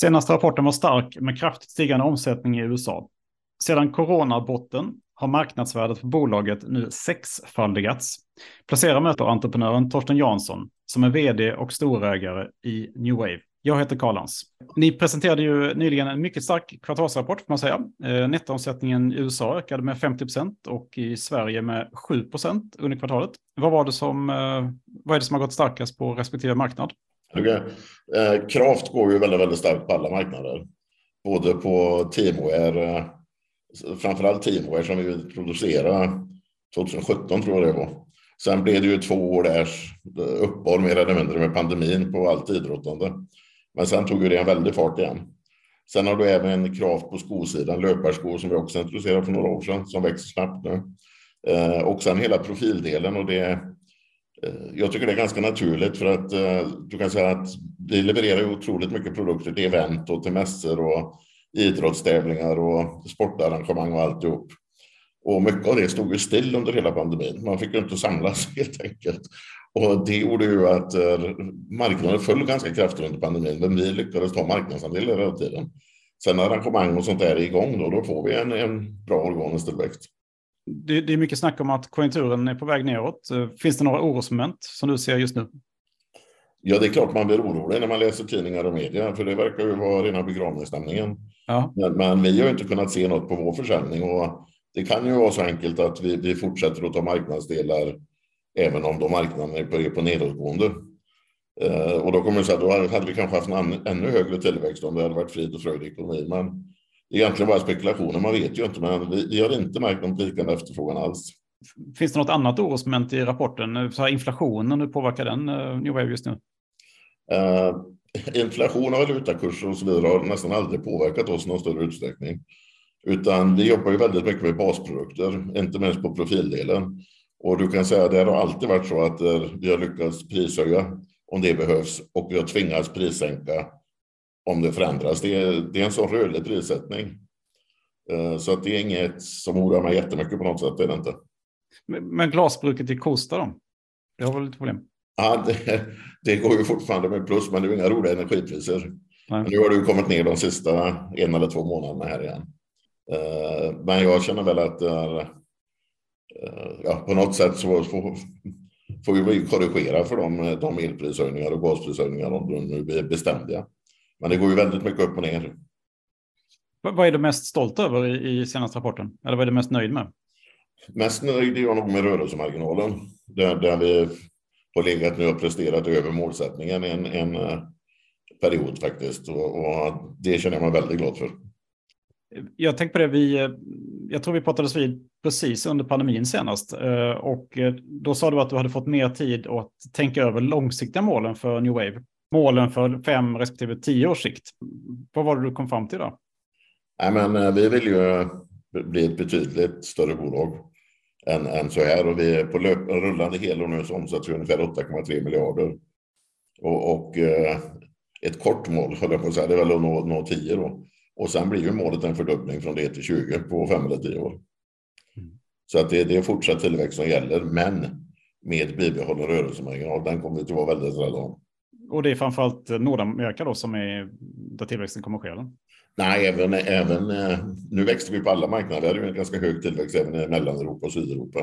Senaste rapporten var stark med kraftigt stigande omsättning i USA. Sedan coronabotten har marknadsvärdet för bolaget nu sexfaldigats. Placera möter entreprenören Torsten Jansson som är vd och storägare i New Wave. Jag heter Karl Lans. Ni presenterade ju nyligen en mycket stark kvartalsrapport, får man säga. Eh, nettoomsättningen i USA ökade med 50 procent och i Sverige med 7 procent under kvartalet. Vad, var det som, eh, vad är det som har gått starkast på respektive marknad? Okay. Eh, Kraft går ju väldigt, väldigt starkt på alla marknader. Både på Teamwear, eh, framförallt Teamwear som vi producerade 2017 tror jag det var. Sen blev det ju två år där eh, uppehåll mer eller mindre med pandemin på allt idrottande. Men sen tog ju det en väldig fart igen. Sen har du även krav på skosidan, löparskor som vi också introducerade för några år sedan, som växer snabbt nu. Eh, och sen hela profildelen och det. Eh, jag tycker det är ganska naturligt för att eh, du kan säga att vi levererar otroligt mycket produkter till event och till mässor och idrottstävlingar och sportarrangemang och alltihop. Och mycket av det stod ju still under hela pandemin. Man fick ju inte samlas helt enkelt. Och det gjorde ju att eh, marknaden föll ganska kraftigt under pandemin, men vi lyckades ta marknadsandelar hela tiden. Sen när arrangemang och sånt där är igång, då, då får vi en, en bra organisk tillväxt. Det, det, är mycket snack om att konjunkturen är på väg neråt. Finns det några orosmoment som du ser just nu? Ja, det är klart man blir orolig när man läser tidningar och media, för det verkar ju vara rena begravningsstämningen. Ja. Men, men, vi har inte kunnat se något på vår försäljning och det kan ju vara så enkelt att vi, vi fortsätter att ta marknadsdelar även om de marknaderna är på nedåtgående. Eh, och då kommer det så här, då hade vi kanske haft en ännu högre tillväxt om det hade varit frid och fröjd i ekonomin. Men det är egentligen bara spekulationer, man vet ju inte. Men vi, vi har inte märkt någon vikande efterfrågan alls. Finns det något annat orosmoment i rapporten? Så inflationen, hur påverkar den uh, New Wave just nu? Uh, inflation och valutakurser och så vidare har nästan aldrig påverkat oss i någon större utsträckning. Utan vi jobbar ju väldigt mycket med basprodukter, inte minst på profildelen. Och du kan säga att det har alltid varit så att eh, vi har lyckats prishöja om det behövs och vi har tvingats prissänka om det förändras. Det är, det är en sån rörlig prissättning. Eh, så att det är inget som oroar mig jättemycket på något sätt. Det är det inte. Men glasbruket i Kosta då? Det har väl lite problem? Ja, det, det, går ju fortfarande med plus, men det är inga roliga energipriser. Nu har det ju kommit ner de sista en eller två månaderna här igen. Eh, men jag känner väl att det är Eh, ja, på något sätt så får, får vi korrigera för de, de elprishöjningar och gasprishöjningar om de nu blir beständiga. Men det går ju väldigt mycket upp och ner. Vad är du mest stolt över i, senaste rapporten? Eller vad är du mest nöjd med? Mest nöjd är jag nog med rörelsemarginalen. Där, där vi har legat nu och presterat över målsättningen en, en eh, period faktiskt. Och, och det känner jag mig väldigt glad för. Jag tänkte på det, vi, eh, jag tror vi pratades vid precis under pandemin senast. Eh, och då sa du att du hade fått mer tid att tänka över långsiktiga målen för New Wave. Målen för fem respektive tio års sikt. Vad var det du kom fram till då? Nej, men vi vill ju bli ett betydligt större bolag än, än så här. Och vi är på löp, rullande helår nu så omsätter vi ungefär 8,3 miljarder. Och, och ett kort mål, höll jag på att säga, det är väl att nå, nå 10 då. Och sen blir ju målet en fördubbling från det till 20 på fem eller tio år. Mm. Så att det, det är fortsatt tillväxt som gäller, men med bibehållen rörelsemarginal. Den kommer vi att vara väldigt rädda om. Och det är framförallt Nordamerika då som är där tillväxten kommer ske? Nej, även, även eh, nu växte vi på alla marknader. Vi hade ju en ganska hög tillväxt även i Mellaneuropa och Sydeuropa.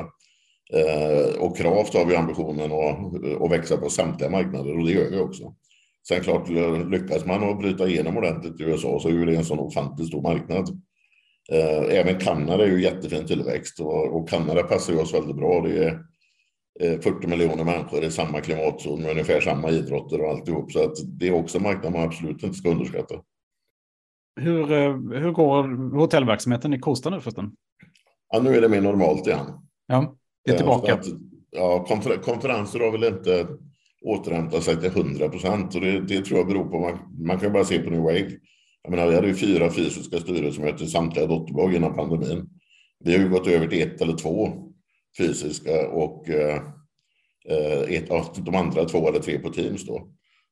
Eh, och Kraft har vi ambitionen att, att växa på samtliga marknader och det gör vi också. Sen klart, eh, lyckas man att bryta igenom ordentligt i USA så är det en sån ofantligt stor marknad. Även Kanada är ju jättefin tillväxt och, och Kanada passar ju oss väldigt bra. Det är 40 eh, miljoner människor i samma klimatzon med ungefär samma idrotter och alltihop. Så att det är också en marknad man absolut inte ska underskatta. Hur, eh, hur går hotellverksamheten i Kosta nu förresten? Ja, nu är det mer normalt igen. Ja, det är tillbaka. Att, ja, konfer konferenser har väl inte återhämta sig till 100 procent. Det, det, tror jag beror på, man, man kan bara se på New Wave. Jag menar, vi hade ju fyra fysiska styrelsemöten i samtliga dotterbolag innan pandemin. Vi har ju gått över till ett eller två fysiska och eh, ett, de andra två eller tre på Teams då.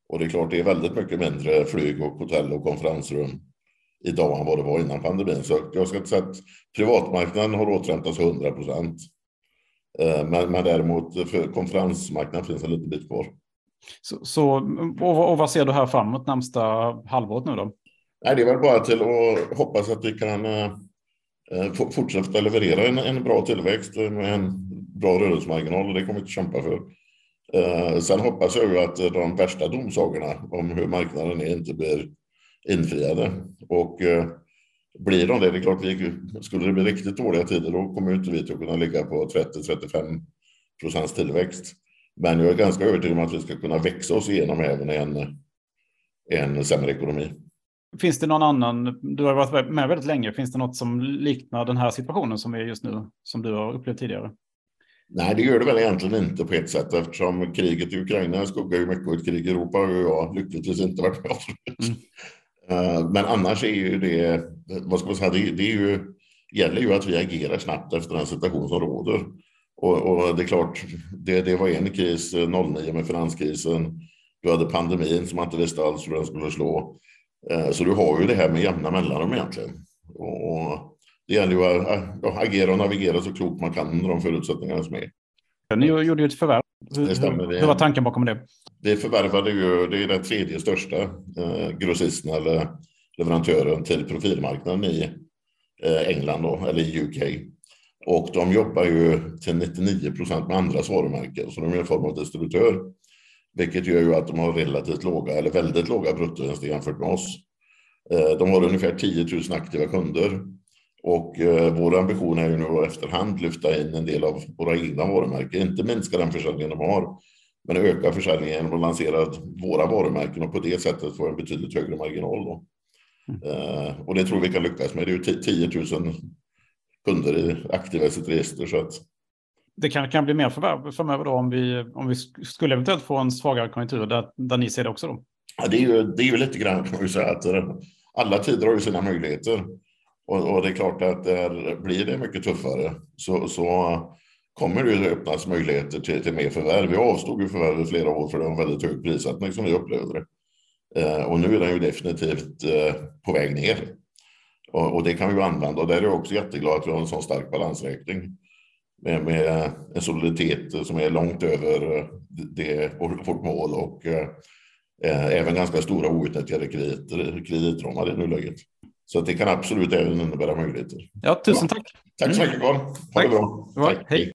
Och det är klart, det är väldigt mycket mindre flyg och hotell och konferensrum idag än vad det var innan pandemin. Så jag ska inte säga att privatmarknaden har återhämtat sig 100 procent. Eh, men, men däremot för konferensmarknaden finns en liten bit kvar. Så, så och, och, vad ser du här framåt närmsta halvåret nu då? Nej, det är väl bara till att hoppas att vi kan eh, Eh, fortsätta leverera en, en bra tillväxt med en bra rörelsemarginal och det kommer vi att kämpa för. Eh, sen hoppas jag ju att de värsta domsagorna om hur marknaden är inte blir infriade. Och eh, blir de det, det är klart, vi, skulle det bli riktigt dåliga tider då kommer inte vi att kunna ligga på 30-35 procents tillväxt. Men jag är ganska övertygad om att vi ska kunna växa oss igenom även en, en sämre ekonomi. Finns det någon annan, du har varit med väldigt länge, finns det något som liknar den här situationen som är just nu, som du har upplevt tidigare? Nej, det gör det väl egentligen inte på ett sätt eftersom kriget i Ukraina skuggar ju mycket och ett krig i Europa och jag lyckligtvis inte varit med mm. Eh, men annars är ju det, vad ska man säga, det, det är ju, gäller ju att vi agerar snabbt efter den situation som råder. Och, och det är klart, det, det var en kris 09 med finanskrisen. Du hade pandemin som man inte visste alls hur den skulle slå. Eh, så du har ju det här med jämna mellanrum egentligen. Och det gäller ju att agera och navigera så klokt man kan under de förutsättningarna som är. Ni gjorde ju ett förvärv. Hur, det stämmer, hur var tanken bakom det? Det förvärvade ju, det är den tredje största eh, grossisten eller leverantören till profilmarknaden i eh, England då, eller i UK. Och de jobbar ju till 99 procent med andras varumärken, så de är en form av distributör. Vilket gör ju att de har relativt låga, eller väldigt låga bruttovinster jämfört med oss. Eh, de har ungefär 10 000 aktiva kunder och eh, vår ambition är ju nu att efterhand lyfta in en del av våra egna varumärken, inte minska den försäljningen de har, men öka försäljningen genom att lansera våra varumärken och på det sättet få en betydligt högre marginal. Då. Mm. Och det tror vi kan lyckas med. Det är ju 10 000 kunder i aktiva i sitt register. Så att... Det kan, kan bli mer förvärv framöver då om vi, om vi skulle eventuellt få en svagare konjunktur där, där ni ser det också? Då? Ja, det, är ju, det är ju lite grann kan man säga att eh, alla tider har ju sina möjligheter. Och, och, det är klart att där blir det mycket tuffare så, så kommer det öppnas möjligheter till, till mer förvärv. Vi avstod ju förvärv i flera år för det var en väldigt hög prissättning som vi upplevde det. Eh, och nu är den ju definitivt eh, på väg ner. Och, och, det kan vi ju använda och där är jag också jätteglad att vi har en sån stark balansräkning. Med, med en soliditet som är långt över det, vårt mål och eh, även ganska stora outnyttjade krediter, kreditramar i nuläget. Så det kan absolut även innebära möjligheter. Ja, tusen tack. Tack så mycket Carl. Ha tack. det bra. Tack. Hej.